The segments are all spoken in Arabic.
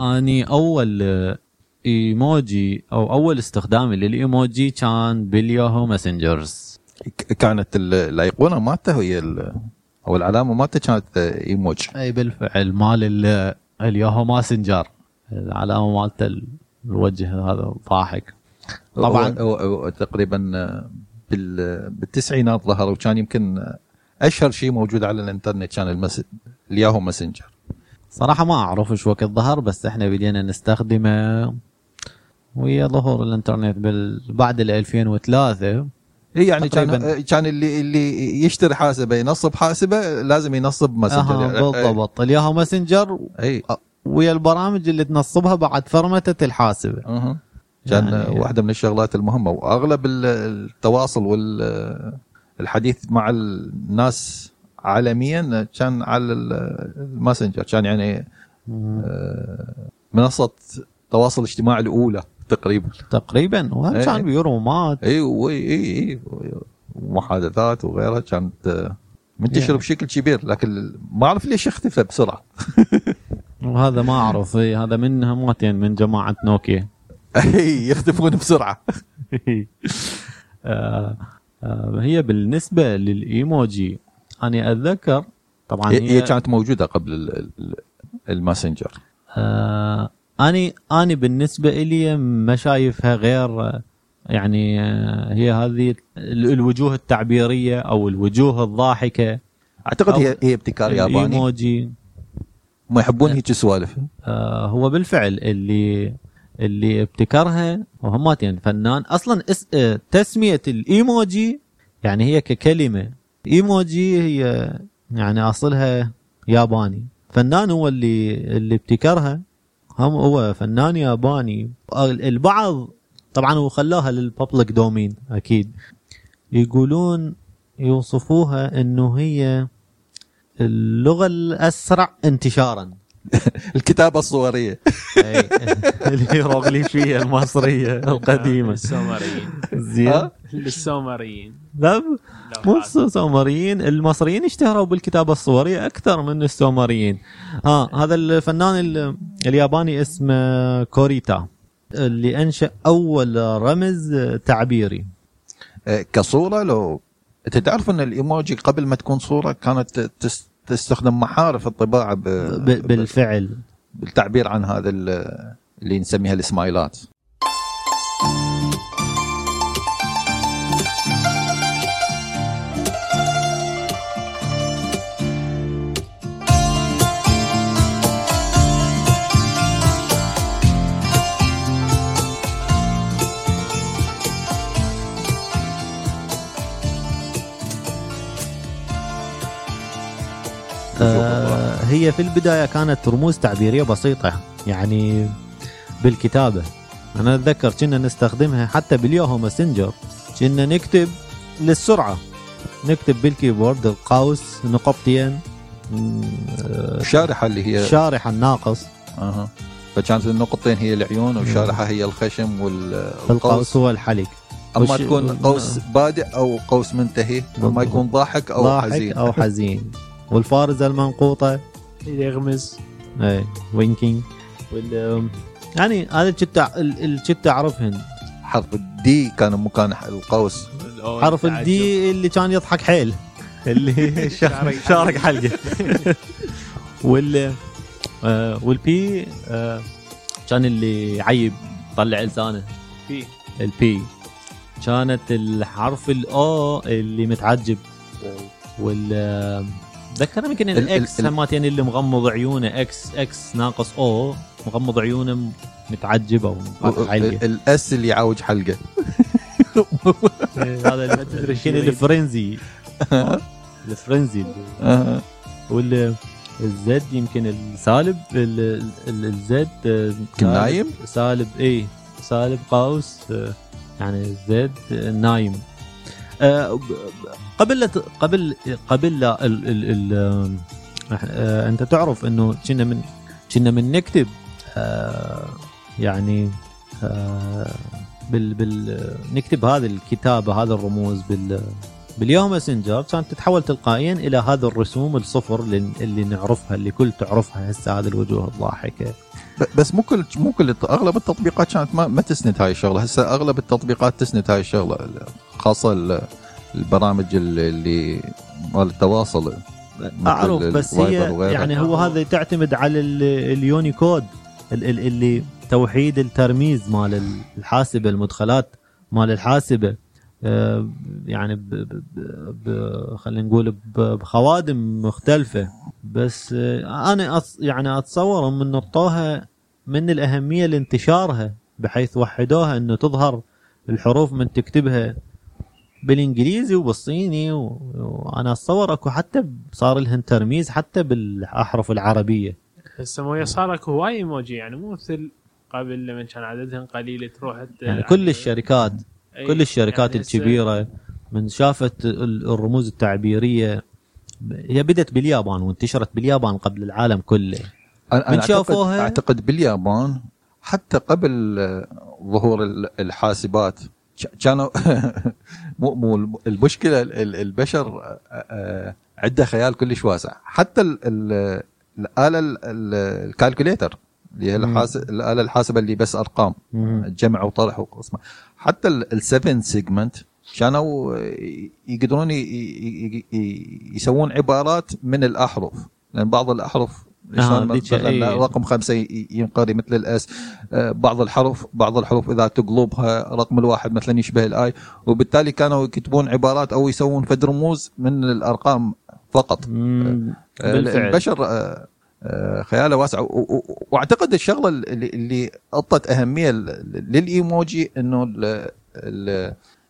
أني أول إيموجي أو أول استخدامي للإيموجي كان بال Yahoo Messenger. كانت ال- الأيقونة مالته هي أو العلامة مالته كانت ايموج أي بالفعل مال ال- ال Yahoo Messenger. العلامة مالته ال- الوجه هذا ضاحك. طبعا هو- هو- هو تقريبا آه، بال- بالتسعينات ظهر وكان يمكن أشهر شيء موجود على الإنترنت كان المس... الياهو ماسنجر. صراحة ما أعرف إيش وقت ظهر بس إحنا بدينا نستخدمه. ويا ظهور الإنترنت بال... بعد ال 2003 إي يعني كان تقريباً. كان اللي اللي يشتري حاسبة ينصب حاسبة لازم ينصب Messenger أها يعني- بالضبط. ال Yahoo Messenger إي. ويا البرامج اللي تنصبها بعد فرمتة الحاسبة. أها. كان يعني- واحدة من الشغلات المهمة. وأغلب ال- التواصل والحديث مع الناس عالميا كان على ال- ال Messenger كان يعني آه، منصة التواصل الاجتماعي الأولى تقريبا. تقريبا؟ وهم إيه. كان بي rooms ات اي اي اي ومحادثات وغيرها كانت آه، منتشرة يعني. بشكل كبير لكن ما أعرف ليش اختفى بسرعة. وهذا ما أعرف إيه، هذا من هماتين من جماعة نوكيا. اي يختفون بسرعة. آه، هي بالنسبة للإيموجي أنا أتذكر طبعا هي, هي, كانت موجودة قبل ال- ال- ال Messenger. آه اني أني بالنسبة لي ما شايفها غير آه، يعني آه، هي هذه ال- الوجوه التعبيرية أو الوجوه الضاحكة أعتقد أو هي هي ابتكار ياباني. الايموجي ما يحبون هيك سوالف. آه هو بالفعل اللي اللي ابتكرها وهماتين فنان أصلا اس آه تسمية الإيموجي يعني هي ككلمة. ايموجي هي يعني اصلها ياباني. فنان هو اللي اللي ابتكرها. هم هو فنان ياباني. البعض طبعا هو خلاها لل public domain أكيد. يقولون يوصفوها إنه هي اللغة الأسرع انتشارا. الكتابة الصوريه. الهيروغليفيه المصرية القديمة. السومريين زين. ها؟ السومريين لا مو. السومريين المصريين اشتهروا بالكتابة الصوريه أكثر من السومريين. آه هذا الفنان ال- الياباني اسمه كوريتا اللي أنشأ أول رمز تعبيري. آه، كصورة لو أنت تعرف إن الإيموجي قبل ما تكون صورة كانت تس- تستخدم محارف الطباعة ب... ب- بالفعل. بالتعبير عن هذا ال- اللي نسميها السمايلات هي في البداية كانت رموز تعبيرية بسيطة يعني بالكتابة. أنا أتذكر كنا نستخدمها حتى بال Yahoo Messenger. كنا نكتب للسرعة. نكتب بال keyboard القوس نقطتين الشارحه اللي هي الشارحه الناقص. أها. فكانت النقطتين هي العيون والشارحه هي الخشم والقوس القوس. هو الحلق. أما وش- تكون قوس بادئ أو قوس منتهي أما. يكون ضاحك أو ضاحك حزين. أو حزين. والفارزة المنقوطة يغمز. إي winking. وال يعني هذا كنت ال- ال- كنت أعرفهن. حرف ال D كان مكان القوس. حرف. ال D اللي كان يضحك حيل. اللي شارك شا- شارك حلقه وال آه، وال P آه، كان اللي يعيب طلع لسانه. في ال P كانت الحرف ال O اللي متعجب. وال آه، تذكر يمكن ال- ال- ال X ال- هماتين اللي مغمض عيونه X X ناقص أو مغمض عيونه متعجب أو فاتح حلقه ال S اللي يعوج حلقة هذا ما تدري يمكن شو يريد. ال frenzy ال frenzy اللي-. وال ال Z يمكن السالب ال- ال- ال Z آه، نايم؟ سالب اي سالب قوس آه، يعني الزد آه، نايم قبل قبل قبل آه، أنت تعرف إنه كنا من كنا من نكتب آه، يعني آه، بال بال نكتب هذه الكتابه هذه الرموز بال بالياهو ماسنجر كانت تتحول تلقائيا إلى هذا الرسوم الصفر اللي, اللي نعرفها اللي كل تعرفها هسه هذه الوجوه الضاحكة. بس مو كل مو كل أغلب التطبيقات كانت ما, ما تسند هاي الشغلة. هسه أغلب التطبيقات تسند هاي الشغلة خاصة ال- البرامج اللي, مال التواصل. أعرف بس هي. يعني هو هذا تعتمد على ال- اليونيكود ال- ال- اللي توحيد الترميز مال الحاسبة المدخلات مال الحاسبة. يعني ب- ب- ب- خلينا نقول بخوادم مختلفة. بس أنا أص يعني أتصور من نطوها من الأهمية لانتشارها بحيث وحدوها إنه تظهر الحروف من تكتبها بالإنجليزي وبالصيني. وأنا أتصور أكو حتى صار لهن ترميز حتى بالأحرف العربية. هسه مويه صار أكو هواي إيموجي يعني مو مثل قبل لما كان عددهم قليل تروح يعني كل الشركات أي، كل الشركات يعني الكبيرة من شافت ال- الرموز التعبيرية هي بدت باليابان وانتشرت باليابان قبل العالم كله. أنا من أنا أعتقد, شافوها- أعتقد باليابان حتى قبل آه، ظهور ال- الحاسبات. كانوا مو مو المشكلة ال- ال- البشر آه، آه، عنده خيال كلش واسع. حتى ال- ال- الآلة ال- ال- الكالكوليتر اللي هي الآلة الحاسبة اللي بس أرقام. جمع وطرح وقسمة. حتى ال7 segment كانوا يقدرون يسوون عبارات من الأحرف. لأن بعض الأحرف آه، مثلا أي. رقم خمسة ينقري مثل ال S آه، بعض الحروف بعض الحروف إذا تقلبها رقم الواحد مثلا يشبه ال I وبالتالي كانوا يكتبون عبارات أو يسوون فد رموز من الأرقام فقط. مم، آه، بالفعل. البشر آه، آه، خياله واسع واعتقد الشغلة اللي, اعطت أهمية للإيموجي إنه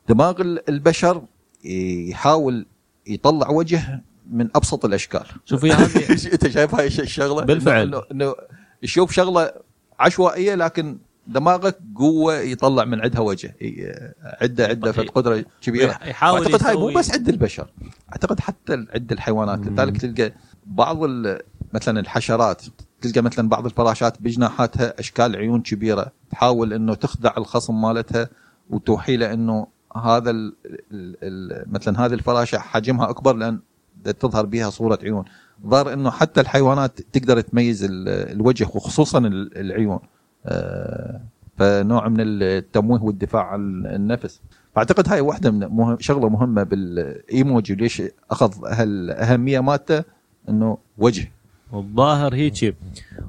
دماغ ال- البشر يحاول يطلع وجه من أبسط الأشكال. شوفي هذه أنت شايف هاي الش- الشغلة؟ بالفعل. انه يشوف شغلة عشوائية لكن دماغك قوة يطلع من عندها وجه. ي- عنده عنده فد قدرة كبيرة. يحاول أعتقد هاي مو بس عند البشر. أعتقد حتى عند الحيوانات. لذلك تلقى بعض ال- مثلا الحشرات تلقى مثلا بعض الفراشات بجناحاتها أشكال عيون كبيرة تحاول إنه تخدع الخصم مالتها وتوحي له إنه هذا ال ال ال مثلا هذه الفراشة حجمها أكبر لأن تظهر بها صورة عيون. ظهر إنه حتى الحيوانات تقدر تميز ال- الوجه وخصوصا ال- العيون. آه، فنوع من التمويه والدفاع عن النفس. فأعتقد هاي واحدة من مهم شغلة مهمة بالإيموجي ليش أخذ هالاهميه مالته إنه وجه. الظاهر هيك.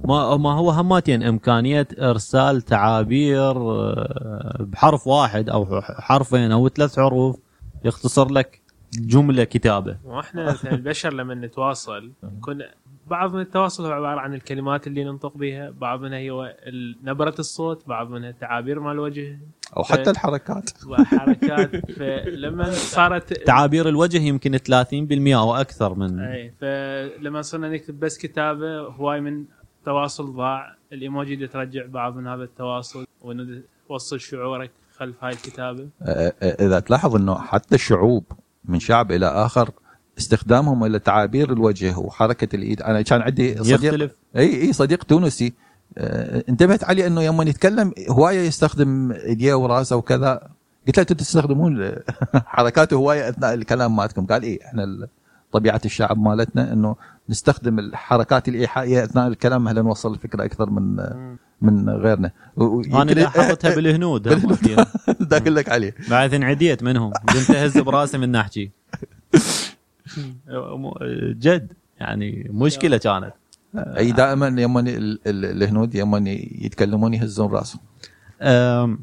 ما ما هو هماتين إمكانية إرسال تعابير آه، بحرف واحد أو حرفين أو ثلاث حروف يختصر لك جملة كتابة. وإحنا البشر لما نتواصل يكون بعض من التواصل هو عبارة عن الكلمات اللي ننطق بها، بعض منها هي نبرة الصوت، بعض منها التعابير مال الوجه أو حتى الحركات. وحركات فلما صارت تعابير الوجه يمكن 30% أو أكثر من أي فلما صرنا نكتب بس كتابة هواي من تواصل ضاع. الإيموجي ترجع بعض من هذا التواصل وانه توصل شعورك خلف هاي الكتابة. إذا تلاحظ إنه حتى الشعوب من شعب إلى آخر استخدامهم لتعابير الوجه وحركة الإيد. أنا كان عندي صديق يختلف. إي إي صديق تونسي انتبهت عليه انه يوم يتكلم هواية يستخدم ايديه وراسه وكذا. قلت له أنتم تستخدمون حركاته هواية أثناء الكلام مالتكم. قال اي إحنا طبيعة الشعب مالتنا إنه نستخدم الحركات الإيحائية أثناء الكلام هل نوصل الفكرة أكثر من من غيرنا. أنا لاحظتها بالهنود. دا أقول لك عليه. بعد انعديت منهم. قمت أهز براسي من نحكي جد يعني مشكلة كانت. أي دائما ال- الهنود يوم يتكلمون يهزون رأسهم. أه،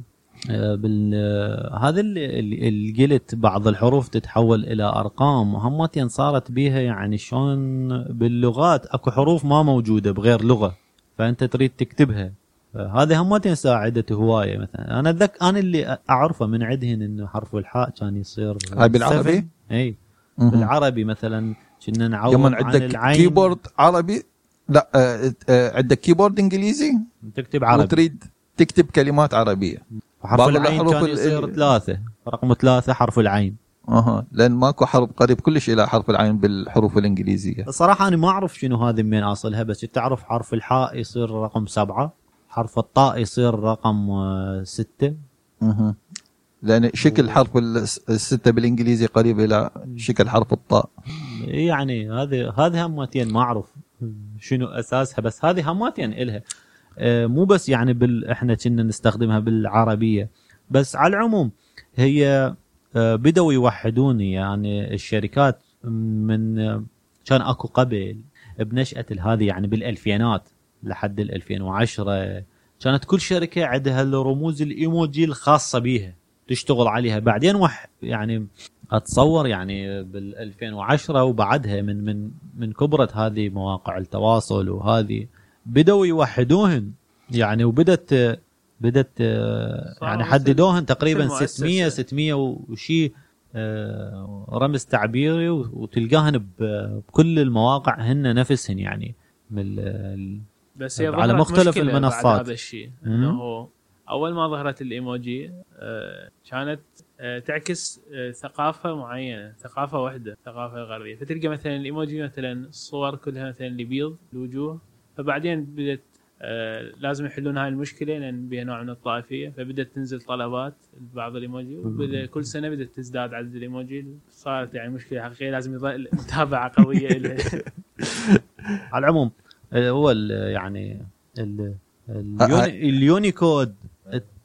بال أه، هذا اللي اللي قلت بعض الحروف تتحول إلى أرقام وهمتين صارت بيها يعني شلون باللغات. أكو حروف ما موجودة بغير لغة فأنت تريد تكتبها. هذه همتين ساعدته هواية مثلا. أنا اتذكر أنا اللي أعرفه من عندهن إنه حرف الحاء كان يصير هاي بالعربي؟ 7. اي. بالعربي مثلا كنا نعوض يوم عن عندك العين. keyboard عربي؟ لا آه، آه، عندك keyboard إنجليزي؟ تكتب عربي. وتريد تكتب كلمات عربية. حرف العين كان يصير ثلاثة. رقم ثلاثة حرف العين. أها لأن ماكو حرف قريب كلش إلى حرف العين بالحروف الإنجليزية. الصراحة أنا ما أعرف شنو هذه من أصلها بس تعرف حرف الحاء يصير رقم سبعة. حرف الطاء يصير رقم آه، ستة. مهم. لأن شكل حرف الس- الستة بالإنجليزي قريب إلى شكل حرف الطاء. يعني هذه هذه هماتين ما أعرف. شنو أساسها. بس هذه هماتين إلها. آه، مو بس يعني بال إحنا كنا نستخدمها بالعربية. بس على العموم هي آه، بدأوا يوحدون يعني الشركات من آه، كان أكو قبل بنشأة هذه يعني بالألفينات لحد ال 2010 كانت كل شركة عندها الرموز الإيموجي الخاصة بيها تشتغل عليها. بعدين وح يعني أتصور يعني بال 2010 وبعدها من من من كبرت هذه مواقع التواصل وهذه بدأوا يوحدوهن يعني وبدت بدت آه، يعني حددوهن تقريبا مثل مؤسسة. 600 600 وشي آه، رمز تعبيري وتلقاهن بكل المواقع هن نفسهن يعني من بس هي على مختلف مشكلة بعد المنصات. هذا الشيء. إنه أول ما ظهرت الإيموجي آه، كانت تعكس آه، ثقافة معينة ثقافة واحدة ثقافة غربية. فتلقى مثلا الإيموجي مثلا الصور كلها مثلا البيض الوجوه. فبعدين بدت آه، لازم يحلون هاي المشكلة لأن بها نوع من الطائفية. فبدت تنزل طلبات لبعض الإيموجي. وبدا كل سنه بدت تزداد عدد الإيموجي. صارت يعني مشكلة حقيقية لازم يظل متابعة قوية لها على العموم آه، هو ال- يعني ال- اليونيكود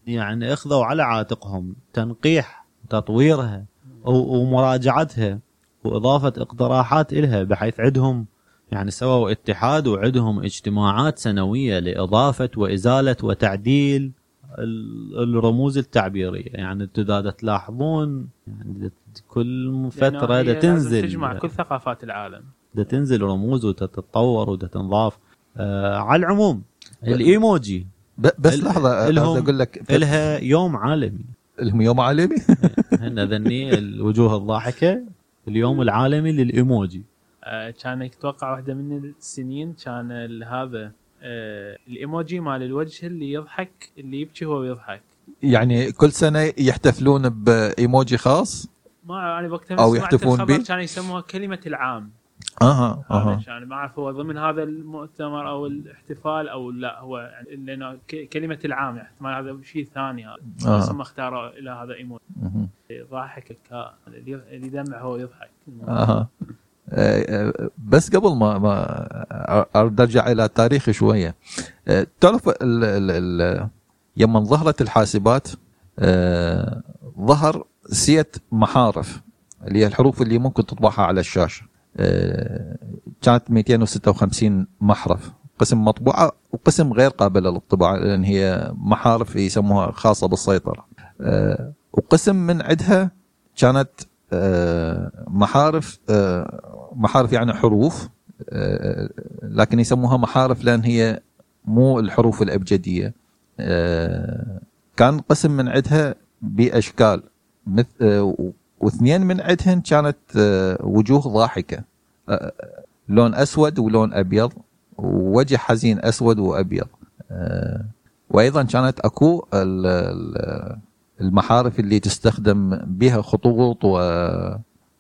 يعني أخذوا على عاتقهم. تنقيح تطويرها ومراجعتها وإضافة اقتراحات إلها بحيث عندهم يعني سووا اتحاد وعندهم اجتماعات سنوية لإضافة وإزالة وتعديل ال- الرموز التعبيرية. يعني أنتم دا تلاحظون يعني كل فترة دا تنزل تجمع كل ثقافات العالم. ده تنزل رموز وتتطور وتتنضاف آه على العموم الإيموجي بس لحظة أقول لك إلها يوم عالمي. الهم يوم عالمي. هن ذني الوجوه الضاحكة اليوم العالمي للإيموجي. آه، كان أتوقع واحدة من السنين كان هذا آه، الإيموجي مال الوجه اللي يضحك اللي يبكي هو يضحك. يعني كل سنة يحتفلون بإيموجي خاص؟ ما أنا وقتها أو سمعت يحتفون به؟ كان يسموها كلمة العام. أها أها. كان ما أعرف هو ضمن هذا المؤتمر أو الاحتفال أو لا هو يعني لأنه كلمة العام يعني احتمال هذا شيء ثاني هذا. آه. هم اختاروا إلى هذا مهم. ضاحك الكا اللي يدمع هو يضحك. أها. آه، آه، بس قبل ما ما أرجع إلى التاريخ شوية. آه، تعرف ال- ال- ال- يوم ظهرت الحاسبات ظهر سيت محارف اللي هي الحروف اللي ممكن تطبعها على الشاشة. كانت 256 محرف. قسم مطبوعة وقسم غير قابله للطباعة لأن هي محارف يسموها خاصة بالسيطرة. آه، وقسم من عندها كانت آه، محارف آه، محارف يعني حروف آه، لكن يسموها محارف لأن هي مو الحروف الأبجدية. آه، كان قسم من عندها بأشكال مثل آه، واثنين من عندهن كانت آه، وجوه ضاحكة. آه، لون أسود ولون أبيض ووجه حزين أسود وأبيض. آه، وأيضا كانت أكو ال- ال- المحارف اللي تستخدم بها خطوط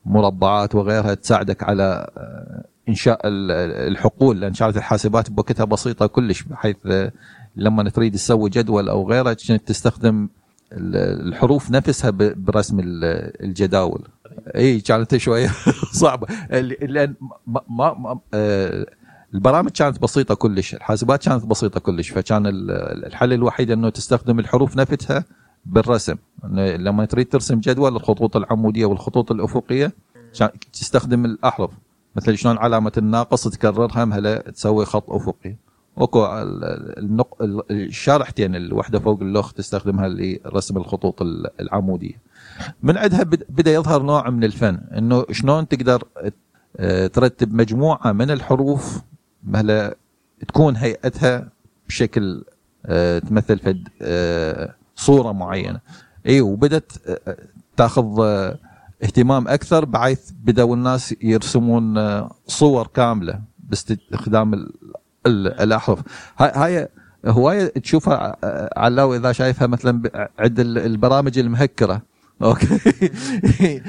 ومربعات وغيرها تساعدك على آه، إنشاء ال- الحقول لأن كانت الحاسبات بوقتها بسيطة كلش بحيث آه، لما تريد تسوي جدول أو غيره تستخدم الحروف نفسها برسم ال- الجداول. إي كانت شوية صعبة. لأن ما ما آه، البرامج كانت بسيطة كلش الحاسبات كانت بسيطة كلش فكان ال- الحل الوحيد إنه تستخدم الحروف نفسها بالرسم. لما تريد ترسم جدول الخطوط العمودية والخطوط الأفقية تستخدم الأحرف. مثل شلون علامة الناقص تكررها مهلا تسوي خط أفقي. وكو ال- النق... ال- الشارحتين الواحده فوق اللوخ تستخدمها لرسم الخطوط ال- العمودية. من عندها بد- بدأ يظهر نوع من الفن إنه شلون تقدر آه، ترتب مجموعة من الحروف مهلا تكون هيئتها بشكل آه، تمثل فد آه، صورة معينة. إي وبدت تاخذ اهتمام أكثر بحيث بدأوا الناس يرسمون صور كاملة باستخدام الأحرف. هاي هاي هواية تشوفها علاوي إذا شايفها مثلا عند ال- البرامج المهكرة. okay.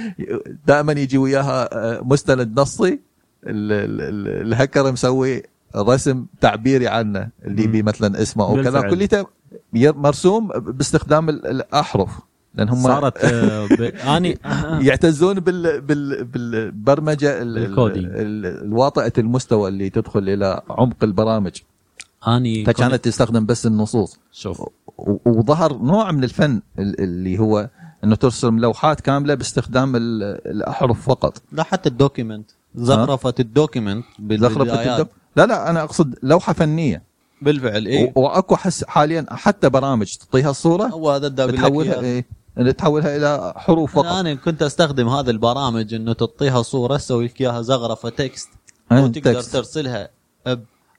دائما يجي وياها آه، مستند نصي. ال- ال- ال- الهكر مسوي رسم تعبيري عنه. اللي. بيه مثلا اسمه أو كذا. كليته مرسوم باستخدام ال- الأحرف. لأن هم صارت آه، ب... آني يعتزون بال بال بالبرمجة ال- ال- بال coding. ال- الواطئه المستوى اللي تدخل إلى عمق البرامج. آني فكانت تستخدم بس النصوص. شوف. و- وظهر نوع من الفن ال- اللي هو إنه ترسم لوحات كاملة باستخدام ال- الأحرف فقط. لا حتى ال document. زخرفة ال document بالبدايات الدم لا لا أنا أقصد لوحة فنية. بالفعل اي وأكو حس حاليا حتى برامج تعطيها الصورة هو هذا تحولها إيه. تحولها إلى حروف فقط. أنا كنت أستخدم هذه البرامج إنه تعطيها صورة تسوي لك اياها زخرفة text وتقدر text. ترسلها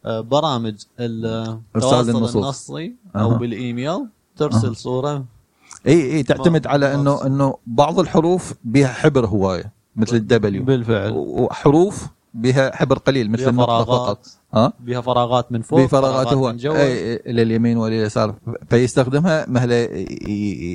برامج التواصل. النصي أو أها. بالإيميل ترسل صورة. إي إي تعتمد على إنه إنه بعض الحروف بها حبر هواية مثل ال W بالفعل. وحروف بها حبر قليل مثل النقطه فقط. ها؟ بها فراغات من فوق فراغات هو. إلى اليمين والى اليسار. فيستخدمها مهله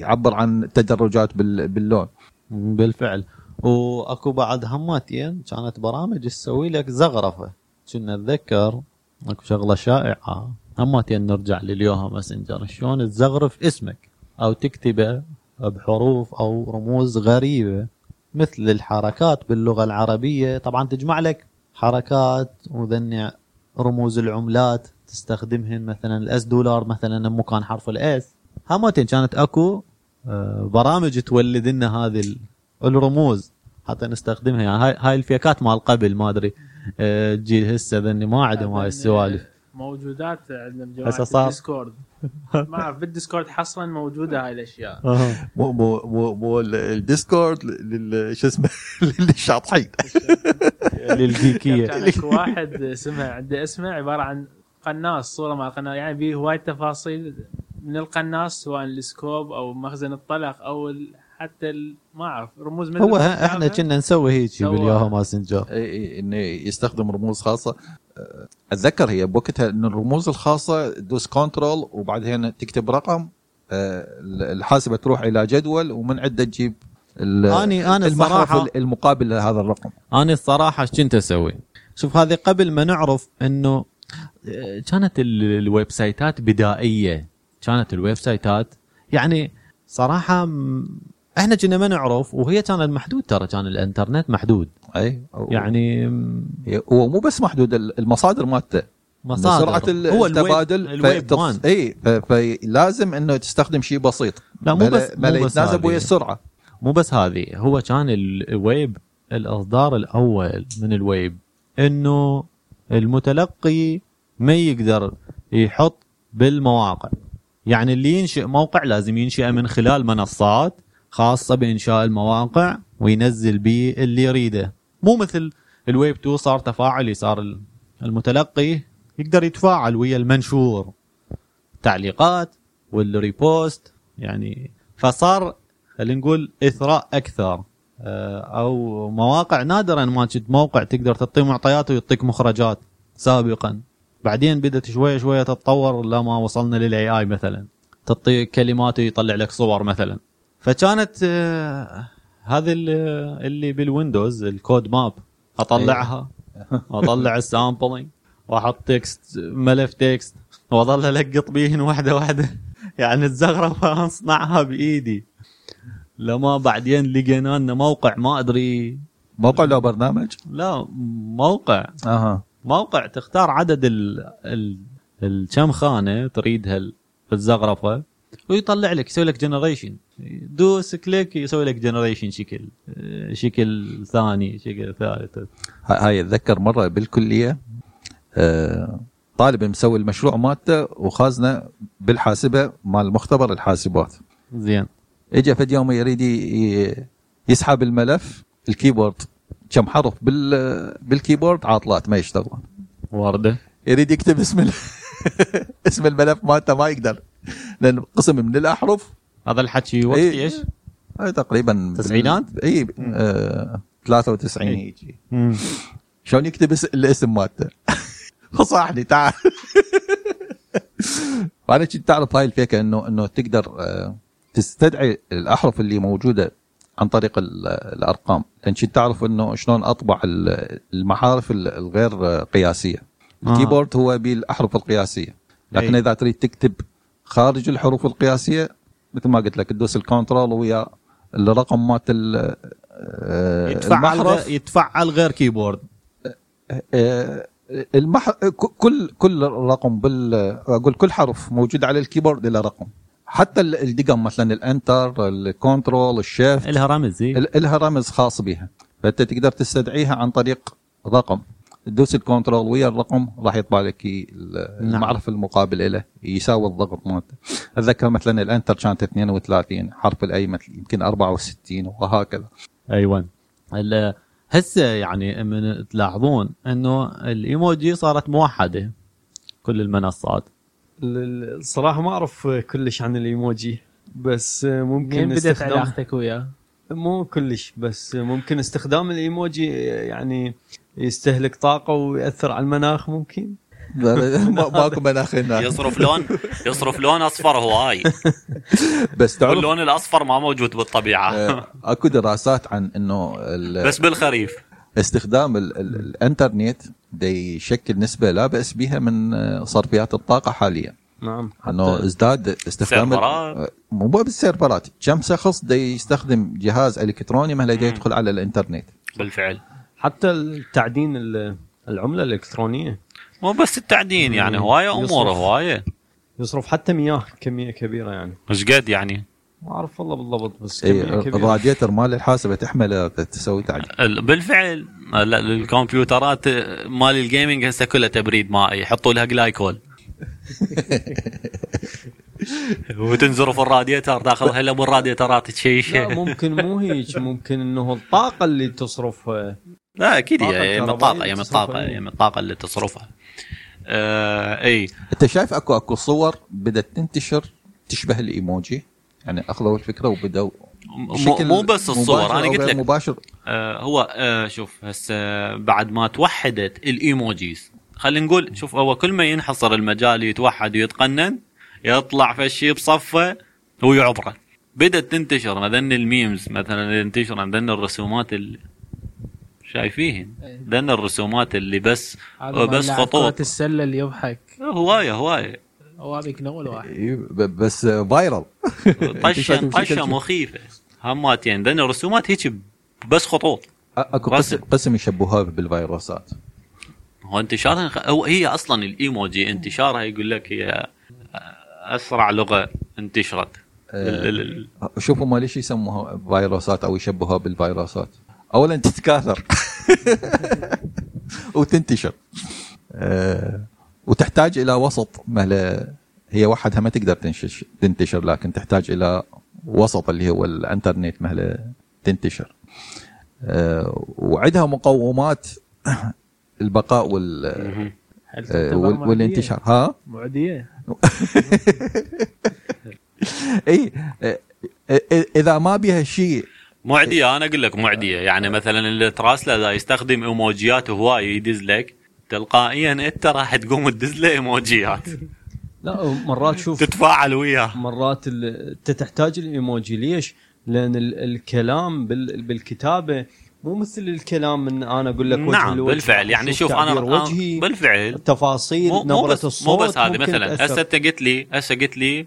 يعبر عن تدرجات بال- باللون. بالفعل. وأكو بعد هماتين كانت برامج تسوي لك زغرفة. كنا اتذكر أكو شغلة شائعة. هماتين نرجع لليوها ماسنجر. شلون تزغرف اسمك أو تكتبه بحروف أو رموز غريبة. مثل الحركات باللغة العربية. طبعا تجمع لك حركات وذني رموز العملات تستخدمهن مثلا ال S دولار مثلا مكان حرف ال S. هماتين كانت أكو آه، برامج تولد لنا هذه ال- الرموز. حتى نستخدمها. يعني هاي هاي الفيكات مال قبل ما أدري آه، الجيل هسه ذني ما عندهم هاي السوالف. موجودات عندنا بجماعه. ال Discord. ما اعرف بال Discord حصرا موجودة هاي الأشياء. مو مو مو, مو ال- ال Discord لل شو اسمه؟ للشاطحين. للجيكية. كان اكو واحد اسمه عنده اسمه عبارة عن قناص صورة مع قناص يعني به هواي تفاصيل من القناص سواء ال scope أو مخزن الطلق أو حتى ما أعرف رموز من هو إحنا كنا نسوي هيك. بال Yahoo Messenger. اي اي إنه يستخدم رموز خاصة. أتذكر هي بوقتها إن الرموز الخاصة دوس control وبعدين تكتب رقم أه، الحاسبة تروح إلى جدول ومن عنده تجيب ال- أني- أنا المحرف الصراحة- المقابل لهذا الرقم أنا الصراحة إيش كنت أسوي؟ شوف هذه قبل ما نعرف إنه آه، كانت ال- ال website ات بدائية كانت ال website ات يعني صراحة إحنا كنا ما نعرف وهي كانت محدود ترى كان الانترنت محدود. أي يعني هو مو بس محدود ال- المصادر مالته. مصادر. سرعة هو التبادل الويب فتص- إي فلازم إنه تستخدم شيء بسيط. لا مو بس مو بس يتناسب. ويا السرعة. مو بس هذه هو كان الويب الإصدار الأول من الويب إنه المتلقي ما يقدر يحط بالمواقع. يعني اللي ينشئ موقع لازم ينشئه من خلال منصات خاصة بإنشاء المواقع وينزل به اللي يريده. مو مثل الويب 2 صار تفاعلي صار ال- المتلقي يقدر يتفاعل ويا المنشور. تعليقات وال repost يعني فصار خلينا نقول إثراء أكثر. آه، أو مواقع نادرا ما كنت موقع تقدر تعطيه معطيات ويعطيك مخرجات سابقا. بعدين بدأت شوية شوية تتطور لما وصلنا لل AI مثلا. تعطي كلمات ويطلع لك صور مثلا. فكانت آه، هذه ال- اللي بالويندوز الكود ماب. أطلعها. واطلع السامبلينج. وأحط تكست ملف تكست. وأظل ألقط بيهن واحدة واحدة. يعني الزغرفه أصنعها بإيدي. لما بعدين لقينا لنا موقع ما أدري. موقع له برنامج؟ لا موقع. أها. موقع تختار عدد ال ال الكم خانة تريدها ال- بالزخرفه ويطلع لك يسوي لك generation دوس click يسوي لك generation شكل شكل ثاني شكل ثالث. ها- هاي أتذكر مرة بالكلية آه، طالب مسوي المشروع مالته وخازنه بالحاسبة مال مختبر الحاسبات. زين. اجى فد يوم يريد يسحب الملف ال keyboard كم حرف بال بال keyboard عاطلات ما يشتغلون ورده يريد يكتب اسم ال- اسم الملف مالته ما يقدر. لأن قسم من الأحرف هذا الحكي وقت إيه. إيش؟ هاي تقريبا تسعينات؟ اي آه 93 إيه. يجي شلون يكتب اس- الاسم مالته فصحني تعال وأنا كنت تعرف هاي الفكرة انه إنه تقدر آه، تستدعي الأحرف اللي موجودة عن طريق ال- الأرقام لأن كنت تعرف إنه شلون أطبع ال- المحارف ال- الغير قياسية آه. ال keyboard هو بالأحرف القياسية لكن أي. إذا تريد تكتب خارج الحروف القياسية مثل ما قلت لك تدوس ال control ويا الرقم مالت ال- آه، يتفعل المحرف. غير يتفعل غير keyboard المح... كل كل رقم بال أقول كل حرف موجود على ال keyboard له رقم. حتى ال- الدقم مثلا ال enter ال control ال shift. لها رمز لها رمز خاص بها. فأنت تقدر تستدعيها عن طريق رقم. تدوس ال control ويا الرقم راح يطبع لك نعم. المعرف المقابل له يساوي الضغط مالته. أتذكر مثلا ال enter كانت 32 حرف ال A مثل يمكن 64 وهكذا. أيوه ال- هسه يعني من تلاحظون إنه الإيموجي صارت موحدة كل المنصات. ال- الصراحه ما أعرف كلش عن الإيموجي بس ممكن منين بدأت استخدام علاقتك وياه؟ مو كلش بس ممكن استخدام الإيموجي يعني يستهلك طاقة ويأثر على المناخ ممكن؟ ما- ماكو مناخ هنا. يصرف لون يصرف لون أصفر هواي بس تعرف واللون الأصفر ما موجود بالطبيعة. آه، أكو دراسات عن إنه ال- بس بالخريف. استخدام ال ال الإنترنت دي يشكل نسبة لا بأس بها من آه، صرفيات الطاقة حاليا. نعم. إنه ازداد استخدام. آه، مو بالسيرفرات. كم شخص دي يستخدم جهاز إلكتروني مم. يدخل على الإنترنت؟ بالفعل. حتى التعدين ال- العملة الإلكترونية. مو بس التعدين يعني هواية أمور. هواية. يصرف حتى مياه كمية كبيرة يعني. إيش قد يعني. ما أعرف والله بالضبط بس كمية كبيرة. الراديتر مال الحاسبه تحمله تسوي تعديل ال- بالفعل لا الكمبيوترات مال الجيمنج هسه كلها تبريد مائي يحطوا لها جلايكول وتنزرف الراديتر تاخذها لابو الراديترات لا تشيشه ممكن مو هيك ممكن إنه الطاقة اللي تصرفها. لا أكيد طاقة هي من الطاقة هي من الطاقة إيه. هي من الطاقة اللي تصرفها. آه أي. أنت شايف أكو أكو صور بدأت تنتشر تشبه الإيموجي؟ يعني أخذوا الفكرة وبدأوا مو, مو بس الصور أنا قلت لك. مباشر. آه هو آه شوف هسه بعد ما توحدت ال emojis خلينا نقول شوف هو كل ما ينحصر المجال يتوحد ويتقنن يطلع فشي بصفه ويعبره بدأت تنتشر مثلا ال memes مثلا اللي ينتشر مثلا الرسومات اللي شايفين ذن الرسومات اللي بس بس خطوط. السلة اللي يضحك. هواية هواية. هو هذيك اول واحد. إي، ب- بس viral طشة طشة. مخيفة. هماتين. ذن الرسومات هيك بس خطوط. أكو. قسم قسم يشبهوها بالفيروسات. هو انتشارها هو هي أصلا الإيموجي انتشارها يقول لك هي أسرع لغة انتشرت. ال- شوفوا ما ليش يسموها فيروسات أو يشبهوها بالفيروسات. اولا تتكاثر. وتنتشر. آه، وتحتاج إلى وسط مهلا هي وحدها ما تقدر تنتشر لكن تحتاج إلى وسط اللي هو الإنترنت مهلا تنتشر. آه، وعندها مقومات البقاء وال آه، وال-؟ والانتشار. ها؟ معدية. اي آه، آه، إذا ما بها شيء. معدية أنا أقول لك معدية. يعني مثلا اللي تراسله اذا يستخدم إيموجيات هواي يدز لك تلقائيا أنت راح تقوم تدز له إيموجيات. لا مرات شوف تتفاعل وياه. مرات ال- أنت تحتاج الإيموجي ليش؟ لأن ال- الكلام بال- بالكتابة مو مثل الكلام من أنا أقول لك وجه نعم لوجه بالفعل. يعني شوف أنا وجهي بالفعل. التفاصيل مو نبرة بس الصوت مو بس هذه مثلا. هسه أنت قلت لي هسه قلت لي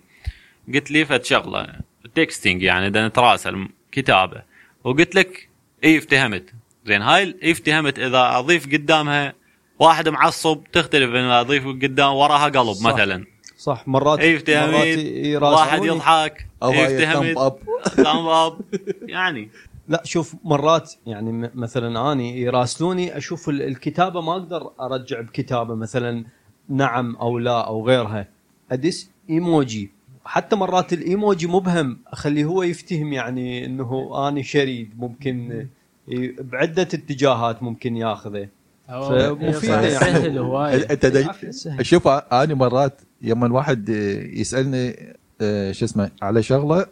قلت لي فد شغله texting يعني إذا نتراسل كتابة. وقلت لك اي افتهمت. زين هاي اي افتهمت. إذا أضيف قدامها واحد معصب تختلف إن أضيف قدام وراها قلب صح. مثلا. صح. مرات اي مرات افتهمت يراسلوني. واحد يضحك. اي هاي افتهمت. thumb up. يعني. لا شوف مرات يعني م- مثلا أني يراسلوني أشوف ال- الكتابة ما أقدر أرجع بكتابة مثلا نعم أو لا أو غيرها. أدز إيموجي. حتى مرات الإيموجي مبهم أخليه هو يفتهم يعني إنه أني شريد ممكن بعدة اتجاهات ممكن ياخذه. صار يعني. سهل هواي. شوف أنا مرات لما واحد يسألني آه، شو اسمه على شغلة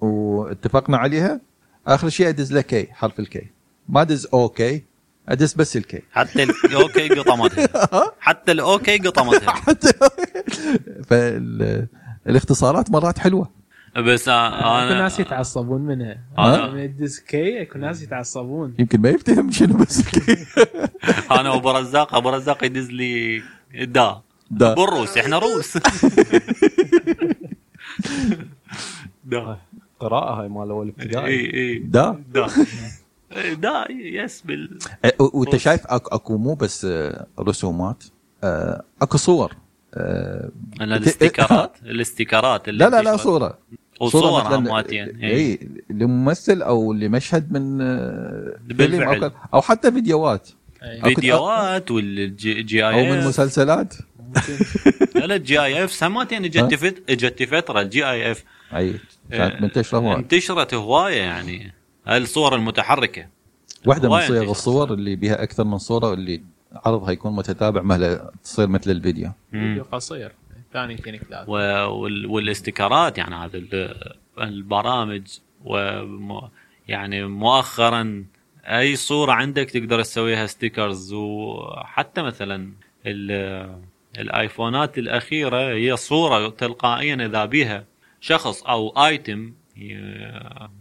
واتفقنا عليها آخر شيء أدز له K حرف ال K. ما أدز okay أدز بس ال K. حتى ال okay قطمتها حتى ال okay قطمتها فالاختصارات مرات حلوة. بس اكو أنا ناس يتعصبون منها. ها؟ من الديس كي أكو ناس يتعصبون. يمكن ما يفتهم شنو بس الكي. أنا وابو رزاق أبو رزاق يدز لي دا. دا. بالروس إحنا روس. دا. قراءة هاي مال أول ابتدائي. اي اي دا؟ دا. إيه، دا يس بال و- وأنت شايف أكو مو بس أه، رسومات أه، أكو صور أه، أنا الاستيكرات الاستيكرات اللي لا لا لا. صورة. وصور إيه. اي لممثل أو لمشهد من فيلم بالفعل. أو, أو حتى فيديوهات. فيديوهات والجي أو اي من اف مسلسلات. لا لا الجي اي اف سماتين اجت اجت فترة الجي اي اف أي. كانت منتشرة هواي انتشرت هواية يعني. الصور المتحركة؟ واحدة من صيغ. الصور اللي بها أكثر من صورة اللي عرضها يكون متتابع مهلا تصير مثل الفيديو. فيديو قصير ثاني اثنين ثلاثة وال- والاستيكرات يعني هذا ال- البرامج و يعني مؤخرا أي صورة عندك تقدر تسويها stickers وحتى مثلا ال- الآيفونات الأخيرة هي صورة تلقائيا إذا بيها شخص أو item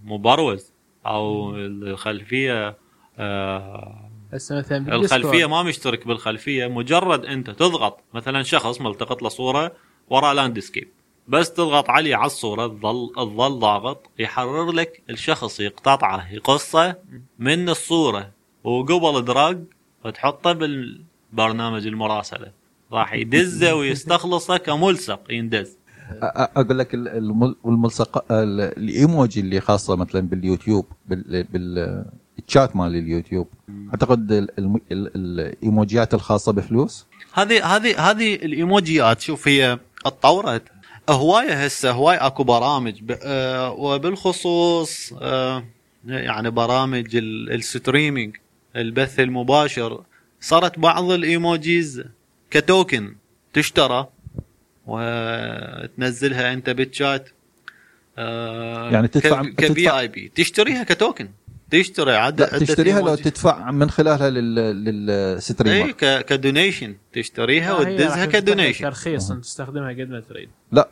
مبروز أو الخلفية آه، هسه مثلا بال Discord. الخلفية ما مشترك بالخلفية مجرد أنت تضغط مثلا شخص ملتقط له صورة وراه landscape بس تضغط عليه على الصورة تظل تظل ضاغط يحرر لك الشخص يقتطعه يقصه من الصورة وقبل drag وتحطه بالبرنامج المراسلة. راح يدزه ويستخلصه كملصق يندز. أقول لك ال- الم- والملصق ال- الايموجي اللي خاصه مثلا باليوتيوب بال- بال الشات مال اليوتيوب اعتقد الايموجيات الخاصه بفلوس هذه هذه هذه الايموجيات شوف هي اتطورت هوايه هسه هواي اكو برامج وبالخصوص يعني برامج ال- الـ streaming البث المباشر صارت بعض الـ emojis ك token تشترى وتنزلها انت بالشات. آه، يعني تدفع- ك VIP تشتريها ك token. تشتري عدد تشتريها لو تدفع من خلالها لل- اي لل streamer. ك- ك donation. تشتريها آه، وتدزها ك donation. ترخيص. أنت تستخدمها قد ما تريد. لا.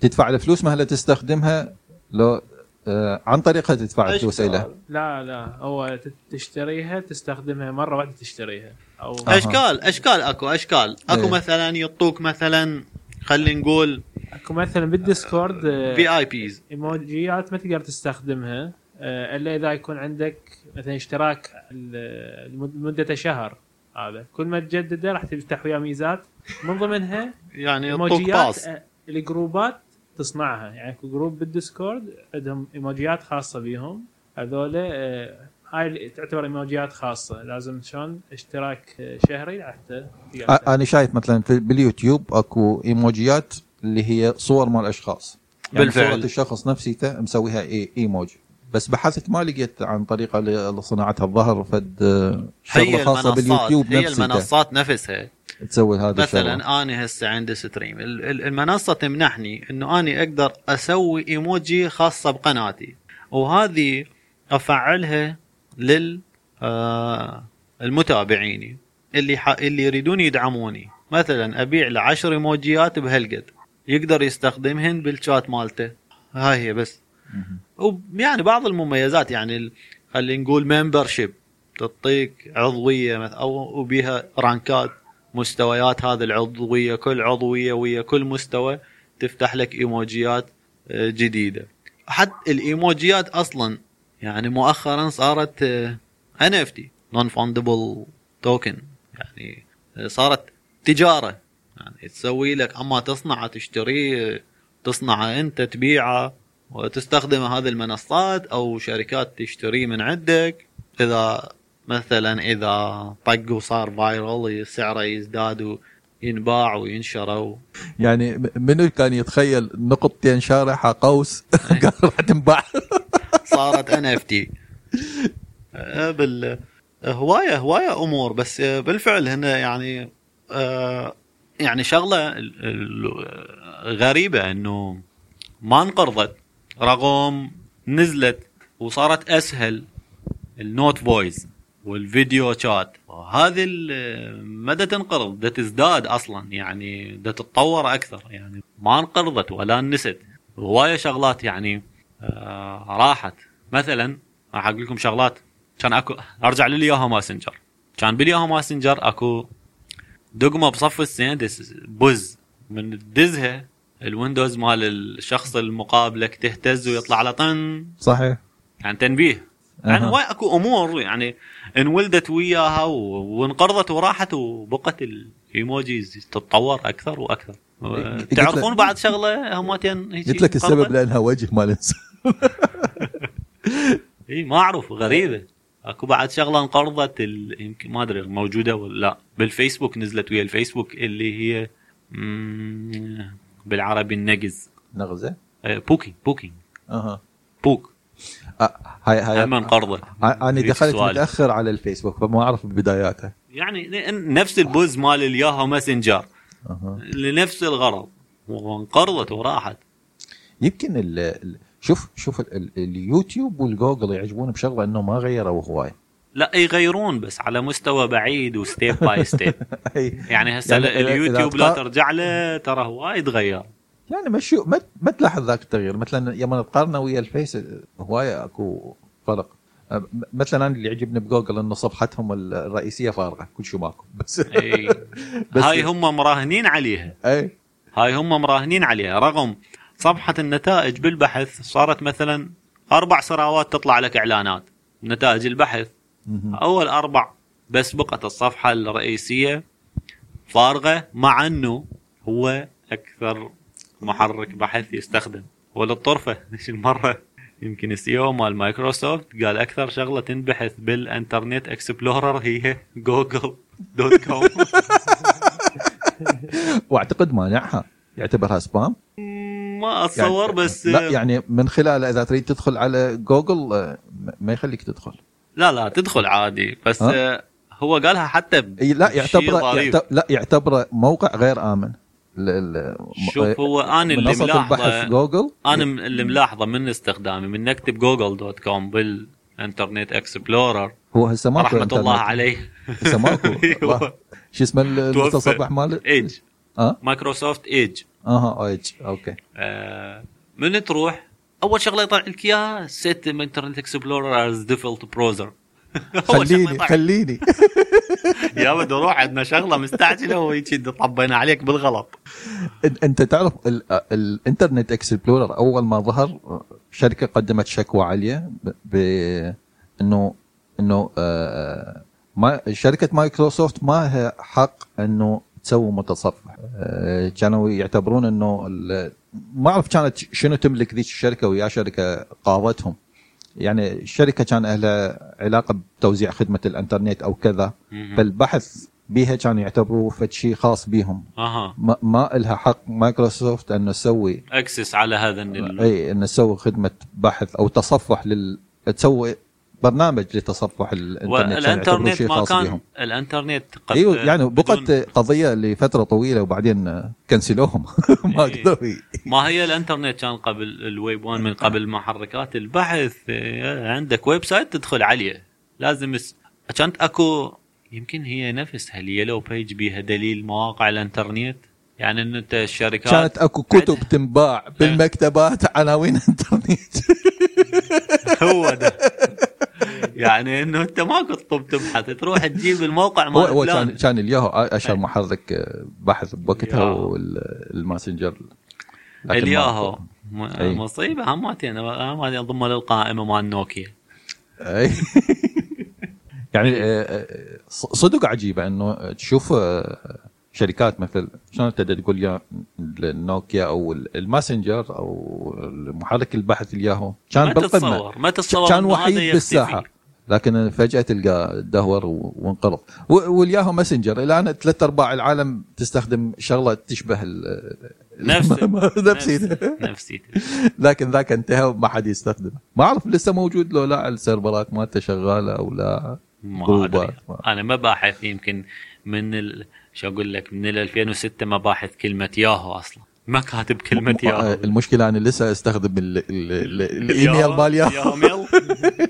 تدفع الفلوس مهلا تستخدمها لو آه عن طريقها تدفع الفلوس لا لا. هو ت- تشتريها تستخدمها مرة واحدة تشتريها. أو. أشكال أشكال أكو أشكال. أكو إيه. مثلا يعطوك مثلا خلينا نقول أكو مثلا بالديسكورد VIPs إيموجيات ما تقدر تستخدمها آه، إلا إذا يكون عندك مثلا اشتراك لمدة شهر هذا. كل ما تجدده راح تفتح وياه ميزات. من ضمنها يعني إيموجيات باص. آه، الجروبات تصنعها. يعني أكو جروب بالديسكورد عندهم إيموجيات خاصة بيهم. هذول آه، هاي اللي تعتبر إيموجيات خاصة. لازم شلون اشتراك شهري حتى أنا شايف مثلا في باليوتيوب أكو إيموجيات اللي هي صور مال أشخاص. يعني بالفعل. صورة الشخص نفسيته مسويها إي إيموجي. بس بحثت ما لقيت عن طريقة لصناعتها الظهر فد آه، شغلة هي خاصة المنصات باليوتيوب هي نفسيته المنصات نفسها. تسوي هذا مثلا أنا هسه عندي stream. ال- ال- المنصة تمنحني إنه اني أقدر أسوي إيموجي خاصة بقناتي. وهذه أفعلها لل آه المتابعين اللي ح... اللي يريدون يدعموني. مثلا أبيع له 10 إيموجيات بهالقد. يقدر يستخدمهن بالشات مالته. هاي هي بس. ويعني بعض المميزات يعني ال- خلينا نقول ممبرشيب تعطيك عضوية مث- أو وبيها رانكات مستويات هذه العضوية كل عضوية ويا كل مستوى تفتح لك إيموجيات آه، جديدة. حتى الإيموجيات أصلا يعني مؤخرا صارت NFT non-fungible token يعني آه، صارت تجارة. يعني تسوي لك أما تصنعه تشتريه تصنعه أنت تبيعه وتستخدم هذه المنصات أو شركات تشتريه من عندك. إذا مثلا إذا طق وصار viral سعره يزداد وينباع وينشر. يعني منو كان يتخيل نقطتين شارحة قوس؟ قال راح تنباع. صارت NFT بال هوايه هواية أمور بس آه، بالفعل هنا يعني آه، يعني شغلة غريبة إنه ما انقرضت رغم نزلت وصارت أسهل ال note voice وال video chat وهذه ال- مدى تنقرض؟ ده تزداد أصلا يعني ده تتطور أكثر يعني ما انقرضت ولا نست. هواية شغلات يعني آه راحت. مثلا راح أقول لكم شغلات. كان أكو أرجع للياهو ماسنجر. كان بالياهو ماسنجر أكو دقمه بصف ال send دز buzz من تدزها ال windows مال الشخص المقابلك تهتز ويطلع على طن. صحيح. يعني تنبيه. يعني أها. وايد أكو أمور يعني انولدت وياها وانقرضت وراحت وبقت الايموجيز تتطور أكثر وأكثر. تعرفون بعد شغلة؟ همتين قلت لك السبب؟ لأنها وجه مال إنسان. إي ما أعرف غريبة. أكو بعد شغلة انقرضت. يمكن ما أدري موجودة ولا لا. بالفيسبوك نزلت ويا الفيسبوك اللي هي بالعربي النقز. نغزه آه، poke poke أها. poke. هاي هاي هم انقرضت. أنا دخلت. متأخر على الفيسبوك فما أعرف بداياتها يعني نفس ال buzz مال الياهو ماسنجر. لنفس الغرض. وانقرضت وراحت. يمكن ال- شوف شوف ال- ال- اليوتيوب والجوجل يعجبون بشغلة انه ما غيروا هواي. لا يغيرون بس على مستوى بعيد و step by step. يعني هسه يعني اليوتيوب لا ترجع له ترى وايد غير. يعني ما شو ما, ما تلاحظ ذاك التغيير. مثلا لما تقارنه ويا الفيس هواي أكو فرق. مثلا أنا اللي يعجبني بجوجل إنه صفحتهم الرئيسية فارغة كل شيء ماكو. بس إي. بس- هاي هم مراهنين عليها. إي. هاي هم مراهنين عليها رغم صفحة النتائج بالبحث صارت مثلا أربع سراوات تطلع لك إعلانات. نتائج البحث. أول أربع بس بقت الصفحة الرئيسية فارغة مع أنه هو أكثر محرك بحث يستخدم. وللطرفة إيش المرة؟ يمكن ال CEO مال مايكروسوفت قال أكثر شغلة تنبحث بالإنترنت إكسبلورر هي جوجل dot com. وأعتقد مانعها. يعتبرها spam ما أتصور بس لا يعني من خلاله إذا تريد تدخل على جوجل أه، م- ما يخليك تدخل لا لا تدخل عادي بس؟ آه هو قالها حتى لا يعتبره. يعتبر لا يعتبره موقع غير آمن شوف هو أنا اللي ملاحظه جوجل أنا اللي ملاحظة من استخدامي من نكتب جوجل dot com بالإنترنت إكسبلورر هو هسه ماكو رحمة. الله عليه هسه ماكو أيوة. الله. شو اسمه المتصفح ماله؟ ايج آه مايكروسوفت ايج أها ايج أوكي. آه من تروح؟ أول شغلة يطلع لك إياها set Internet Explorer as default browser خليني خليني. يا ود روح عندنا شغلة مستعجلة وهيك طبينا عليك بالغلط. أنت تعرف ال- الإنترنت اكسبلورر أول ما ظهر شركة قدمت شكوى عليه ب- ب انه إنه آه، ما شركة مايكروسوفت ما لها حق إنه تسوي متصفح. آه، كانوا يعتبرون إنه ما أعرف كانت شنو تملك ذيك الشركة ويا شركة قاضتهم يعني الشركة كان لها علاقة بتوزيع خدمة الإنترنت أو كذا. فالبحث بيها كانوا يعتبروه فد شيء خاص بيهم. أها. ما, ما لها حق مايكروسوفت إنه تسوي access على هذا اي إنه تسوي خدمة بحث أو تصفح لل تسوي برنامج لتصفح الإنترنت والانترنت شيء ما كان بيهم الإنترنت قد أيوه يعني بقت بدون- قضية لفترة طويلة وبعدين كنسلوهم. ما إيه. قدروا ما هي الإنترنت كان قبل الويب 1 من قبل محركات البحث. إيه، عندك website تدخل عليه. لازم اس... كانت اكو يمكن هي نفسها ال yellow page بيها دليل مواقع الإنترنت؟ يعني إن أنت الشركات كانت أكو كتب تنباع بالمكتبات عناوين إنترنت. هو ده. يعني إنه أنت ما كنت طب تبحث تروح تجيب الموقع مال هو. كان كان الياهو أشهر إيه. محرك بحث بوقتها. والماسنجر ما- الياهو أي. مصيبة هماتين هماتين ضم للقائمة مال نوكيا أي. يعني آه، آه، صدق عجيبة إنه تشوف آه، شركات مثل شلون تقدر تقول يا النوكيا أو الماسنجر أو محرك البحث الياهو كان ما بالقمة ما تتصور كان وحيد. بالساحة لكن فجأة تلقى دهور وانقرض. والياهو ماسنجر. الان ثلاث أرباع العالم تستخدم شغلة تشبه ال- نفسه نفسي نفسي لكن ذاك انتهى وما حد يستخدمه. ما أعرف لسه موجود لو لا السيرفرات مالته شغالة أو لا. ما أنا ما باحث يمكن من ال... شو أقول لك من ال 2006 ما باحث كلمة ياهو أصلا. ما كاتب كلمة م- ياهو المشكلة أنا لسه أستخدم ال- ال- ال- الإيميل مال ياهو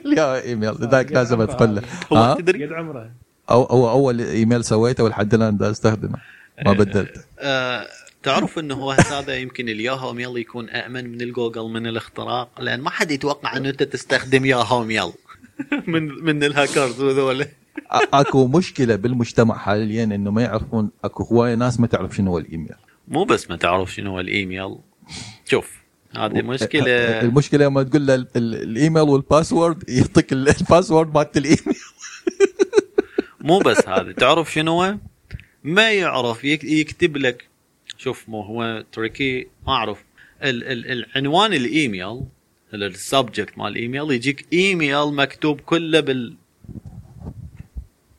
يا إيميل. ذاك لازم ادخل له هو؟ تدري؟ قد عمره. أو أو أول إيميل سويته ولحد الآن دا أستخدمه. ما بدلته آه، تعرف إنه هو هذا يمكن الياهو mail يكون آمن من الجوجل من الاختراق؟ لأن ما حد يتوقع إنه أنت تستخدم ياهو mail. من من الهاكرز وذول أ- أكو مشكلة بالمجتمع حاليا إنه ما يعرفون أكو هواية ناس ما تعرف شنو هو الإيميل. مو بس ما تعرف شنو هو الإيميل. شوف هذه مشكلة. المشكلة لما تقول له ال- ال- الإيميل وال password يعطيك ال- ال password مالت الإيميل. مو بس هذا تعرف شنو هو؟ ما يعرف يك- يكتب لك. شوف مو هو تركي ما أعرف. ال ال العنوان الإيميل ال subject مال الإيميل يجيك إيميل مكتوب كله بال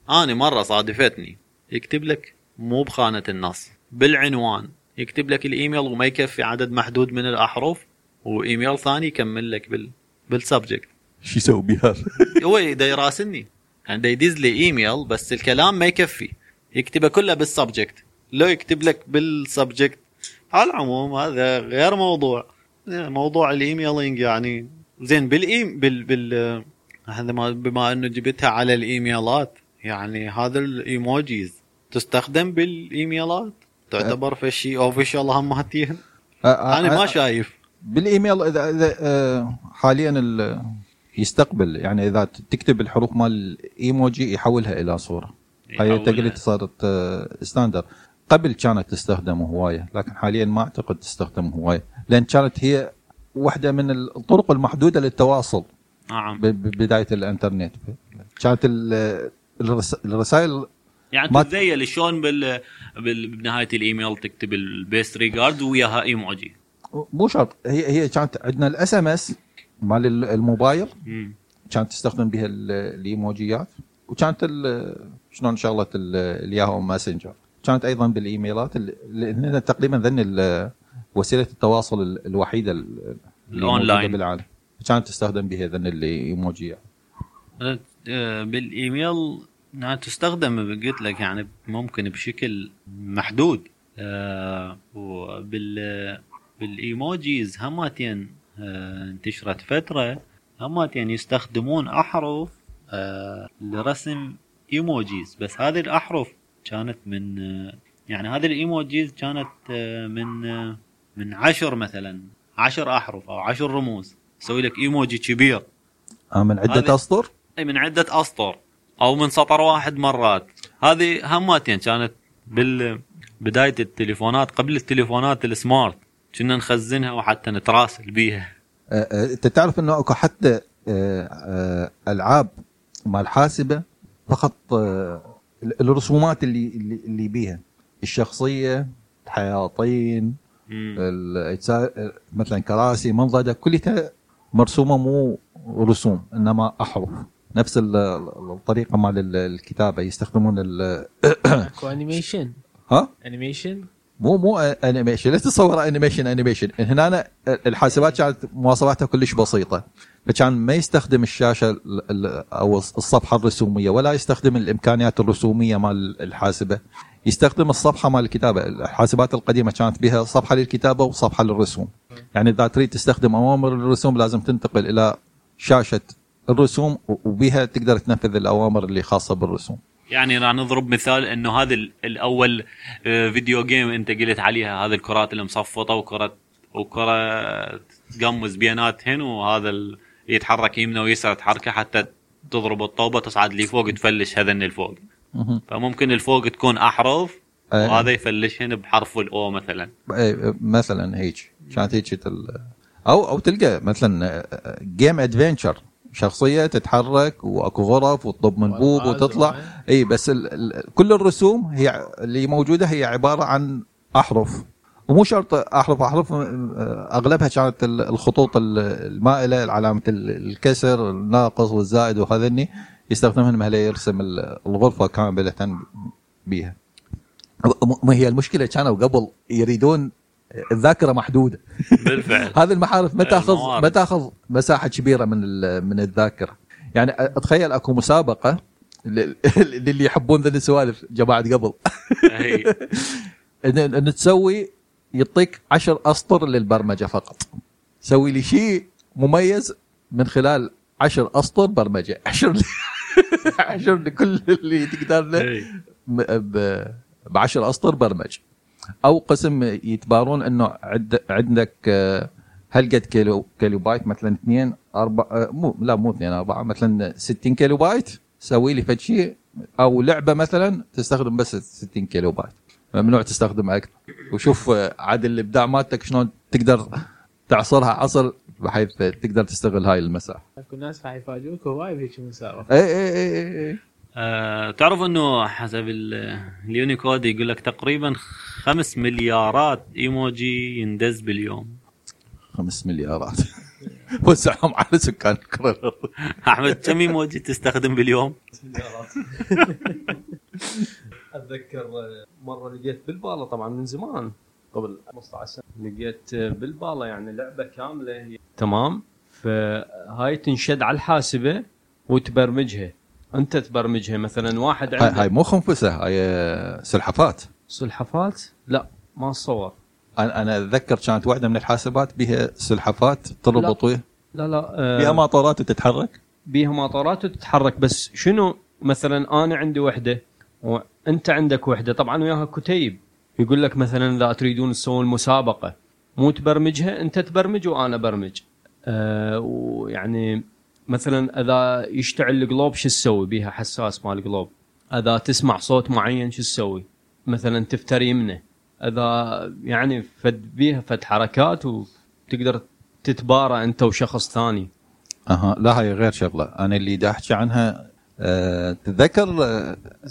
أنا مرة صادفتني. يكتب لك مو بخانة النص بالعنوان. يكتب لك الإيميل وما يكفي عدد محدود من الأحرف وإيميل ثاني يكمل لك بال بال subject. شو يسوي بها هو دا يراسلني. يعني دا يدز لي إيميل بس الكلام ما يكفي. يكتبه كله بال subject. لو يكتب لك بال subject على العموم هذا غير موضوع. موضوع الإيميلينج يعني زين. بالايم بال بال هذا ما بما أنه جبتها على الإيميلات يعني هذا الإيموجيز تستخدم بالإيميلات. تعتبر في شيء اوفيشال هماتين أنا ما شايف. بالإيميل إذا إذا حاليا ال- يستقبل يعني إذا تكتب الحروف مال الايموجي يحولها إلى صورة. هاي قلت صارت standard قبل كانت تستخدم هواية لكن حاليا ما أعتقد تستخدم هواية لأن كانت هي واحدة من الطرق المحدودة للتواصل. نعم. ببدايه الإنترنت. كانت ال- الرس- الرسائل يعني ما- تتذيل شلون بال... بال... بنهاية الإيميل تكتب ال best regard وياها ايموجي مو شرط. هي هي كانت عندنا ال SMS مال ال- الموبايل. كانت تستخدم بها ال- الإيموجيات. وكانت ال- شلون شغله ال- الياهو ماسنجر كانت أيضا بالإيميلات ال- لأن تقريبا ذن ال- وسيلة التواصل ال- الوحيدة ال- اللي الأونلاين. موجودة بالعالم. كانت تستخدم بها ذن الإيموجيات. آه، بالإيميل إنها تستخدم قلت لك يعني ممكن بشكل محدود. آه، وبال بال emojis هماتين آه، انتشرت فترة هماتين يستخدمون أحرف آه، لرسم إيموجيز. بس هذه الأحرف كانت من آه، يعني هذه الإيموجيز كانت آه، من آه، من عشر مثلا عشر أحرف أو عشر رموز. يسوي لك إيموجي كبير. من عدة أسطر؟ إي من عدة أسطر. أو من سطر واحد مرات. هذه هماتين كانت بال بداية التليفونات قبل التليفونات السمارت. كنا نخزنها وحتى نتراسل بيها. آه، آه، أنت تعرف إنه أكو حتى آه، ألعاب مال حاسبة فقط الرسومات اللي اللي اللي بيها. الشخصية الحياطين مثلا كراسي منضده كلها مرسومة مو رسوم إنما أحرف. نفس ال- ال- الطريقة مال ال- الكتابة يستخدمون ال- أكو animation ها؟ animation مو مو animation لا تتصور animation animation هنا أنا الحاسبات كانت مواصفاتها كلش بسيطة. فكان ما يستخدم الشاشة ال- ال- أو الصفحة الرسومية ولا يستخدم الإمكانيات الرسومية مال الحاسبة. يستخدم الصفحة مال الكتابة. الحاسبات القديمة كانت بها صفحة للكتابة وصفحة للرسوم. يعني إذا تريد تستخدم أوامر الرسوم لازم تنتقل إلى شاشة الرسوم وبها تقدر تنفذ الأوامر اللي خاصة بالرسوم يعني راح نضرب مثال إنه هذا ال- الأول آه، فيديو جيم أنت قلت عليها هذه الكرات المصفطه وكرة وكرة تقمز بيناتهن وهذا يتحرك يمنى ويسار تحركه حتى تضرب الطوبة تصعد لي فوق تفلش هذن الفوق. فممكن الفوق تكون أحرف. وهذا يفلشهن بحرف الاو مثلا مثلا هيك كانت هيك. أو أو تلقى مثلا جيم ادفنتشر شخصية تتحرك وأكو غرف وتطب من فوق والغاز وتطلع. إي بس ال... ال... كل الرسوم هي اللي موجودة هي عبارة عن أحرف. ومو شرط أحرف أحرف آه، أغلبها كانت ال- الخطوط ال- المائلة علامة ال- الكسر الناقص والزائد وهذني يستخدمهن ما يرسم ال- الغرفة كاملة بيها. ما هي المشكلة كانوا قبل يريدون الذاكرة محدودة. بالفعل. هذه المحارف ما تاخذ. ما تاخذ مساحة كبيرة من ال- من الذاكرة؟ يعني أتخيل أكو مسابقة لل- للي يحبون ذي السوالف جماعة قبل. ان تسوي يعطيك عشر أسطر للبرمجة فقط. سوي لي شيء مميز من خلال عشر أسطر برمجة. عشر عشر لكل اللي تقدر له. ب- بعشر أسطر برمج أو قسم يتبارون إنه عد عندك آه، هل قد كيلو كيلو بايت مثلا اثنين أربع آه، مو لا مو اثنين أربعة مثلا 60 كيلو بايت سوي لي فد شيء أو لعبة مثلا تستخدم بس 60 كيلو بايت ممنوع تستخدم أكثر. وشوف آه، عاد الإبداع مالتك شلون تقدر تعصرها عصر بحيث تقدر تستغل هاي المساحة. أكو ناس راح يفاجئوك هواي بهيك مسابقة. اي اي اي اي, اي. أه تعرف إنه حسب ال- اليونيكود يقول لك تقريبا خمس مليارات إيموجي يندز باليوم. خمس مليارات. وزعهم على سكان الكرة. الارضيه أحمد كم إيموجي تستخدم باليوم؟ أتذكر مرة لقيت بالباله طبعا من زمان قبل 15 سنة. لقيت بالباله يعني لعبة كاملة هي. تمام؟ فهاي تنشد على الحاسبة وتبرمجها. أنت تبرمجها مثلا واحد هاي, هاي عنده مو خنفسة هاي آه، سلحفات سلحفات لا ما اتصور أنا أنا أتذكر كانت واحدة من الحاسبات بها سلحفات تربط ويا لا لا آه، بها ماطورات وتتحرك؟ بيها ماطورات وتتحرك بس شنو؟ مثلا أنا عندي وحدة وأنت عندك وحدة طبعا وياها كتيب. يقول لك مثلا إذا تريدون تسوون مسابقة مو تبرمجها أنت تبرمج وأنا برمج آه ويعني مثلا إذا يشتعل القلوب شو تسوي؟ بيها حساس مال القلوب إذا تسمع صوت معين شو تسوي؟ مثلا تفتر يمنه إذا يعني فد بيها فد حركات وتقدر تتبارى أنت وشخص ثاني. أها لا هاي غير شغلة. أنا اللي دا أحكي عنها أه تتذكر.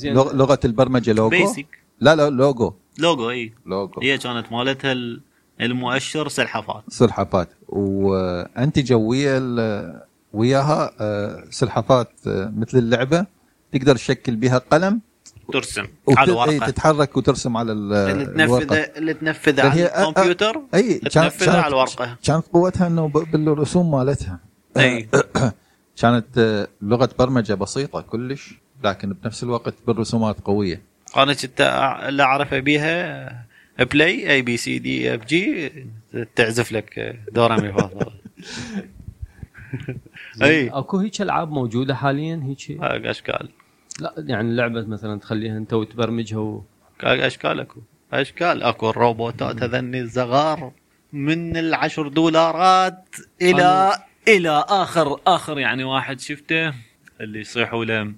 لغ- لغة البرمجة لوجو؟ بيسك لا لا لوجو. لوجو إي. لوجو. هي كانت مالتها ال- المؤشر سلحفات. سلحفات. وأنت ويا وياها آه، سلحفات آه، مثل اللعبة تقدر تشكل بها قلم ترسم وت- على إي، ورقة. تتحرك وترسم على ال- اللي الورقة. تنفذه اللي تنفذه بل على الكمبيوتر اي تنفذها على الورقة. كانت قوتها إنه بالرسوم مالتها. اي كانت آه، لغة برمجة بسيطة كلش لكن بنفس الوقت بالرسومات قوية. أنا كنت اللي أعرفه بيها play A B C D F G تعزف لك دورة مي فا صول. اي أكو هيك ألعاب موجودة حاليا هيك؟ أشكال. لا يعني لعبة مثلا تخليها أنت وتبرمجها و... أشكال أكو. أشكال أكو. الروبوتات هذني الصغار من العشر دولارات إلى إلى آخر آخر يعني واحد شفته اللي يصيحوا له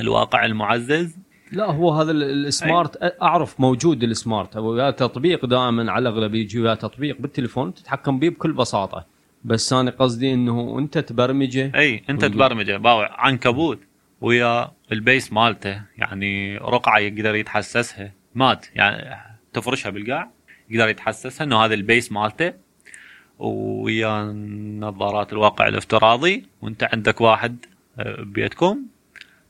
الواقع المعزز. لا هو هذا ال- السمارت أعرف موجود السمارت ويا تطبيق دائما على الأغلب يجي ويا تطبيق بالتليفون تتحكم به بكل بساطة. بس أنا قصدي إنه أنت تبرمجه أي أنت. تبرمجه. باوع عنكبوت ويا البيس مالته يعني رقعة يقدر يتحسسها. مات يعني تفرشها بالقاع يقدر يتحسسها إنه هذا البيس مالته. ويا نظارات الواقع الافتراضي وأنت عندك واحد آه، ببيتكم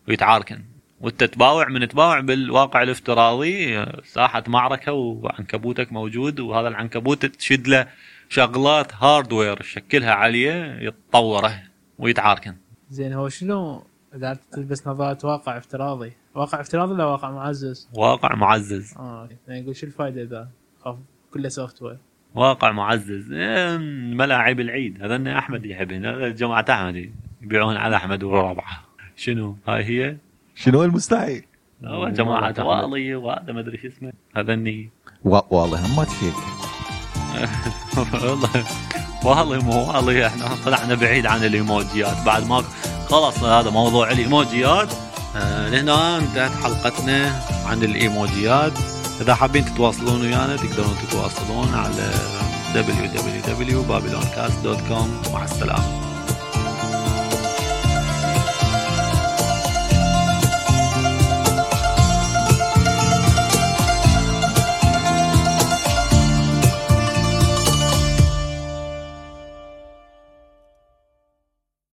ويتعاركن. وأنت تباوع من تباوع بالواقع الافتراضي آه، ساحة معركة وعنكبوتك موجود وهذا العنكبوت تشد له شغلات hardware شكلها عاليه يتطوره ويتعاركن. زين هو شنو إذا تلبس نظارة واقع افتراضي. واقع افتراضي ولا واقع معزز؟ واقع معزز. آه يعني يقول شو الفائده إذا خاف كله software واقع معزز. إيه، ملاعب العيد. هذا أحمد يحبهن. هذا جماعة أحمد يبيعون على أحمد وربعه. شنو؟ هاي هي؟ شنو المستحيل؟ هو جماعة والي وهذا ما أدري شو اسمه. هذني. و- والله هم ما تفيك والله. والله مو والله إحنا طلعنا بعيد عن الإيموجيات. بعد ما خلص هذا موضوع الإيموجيات. آه، لهنا انتهت حلقتنا عن الإيموجيات. إذا حابين تتواصلون ويانا تقدرون تتواصلون على www.babyloncast.com مع السلامة.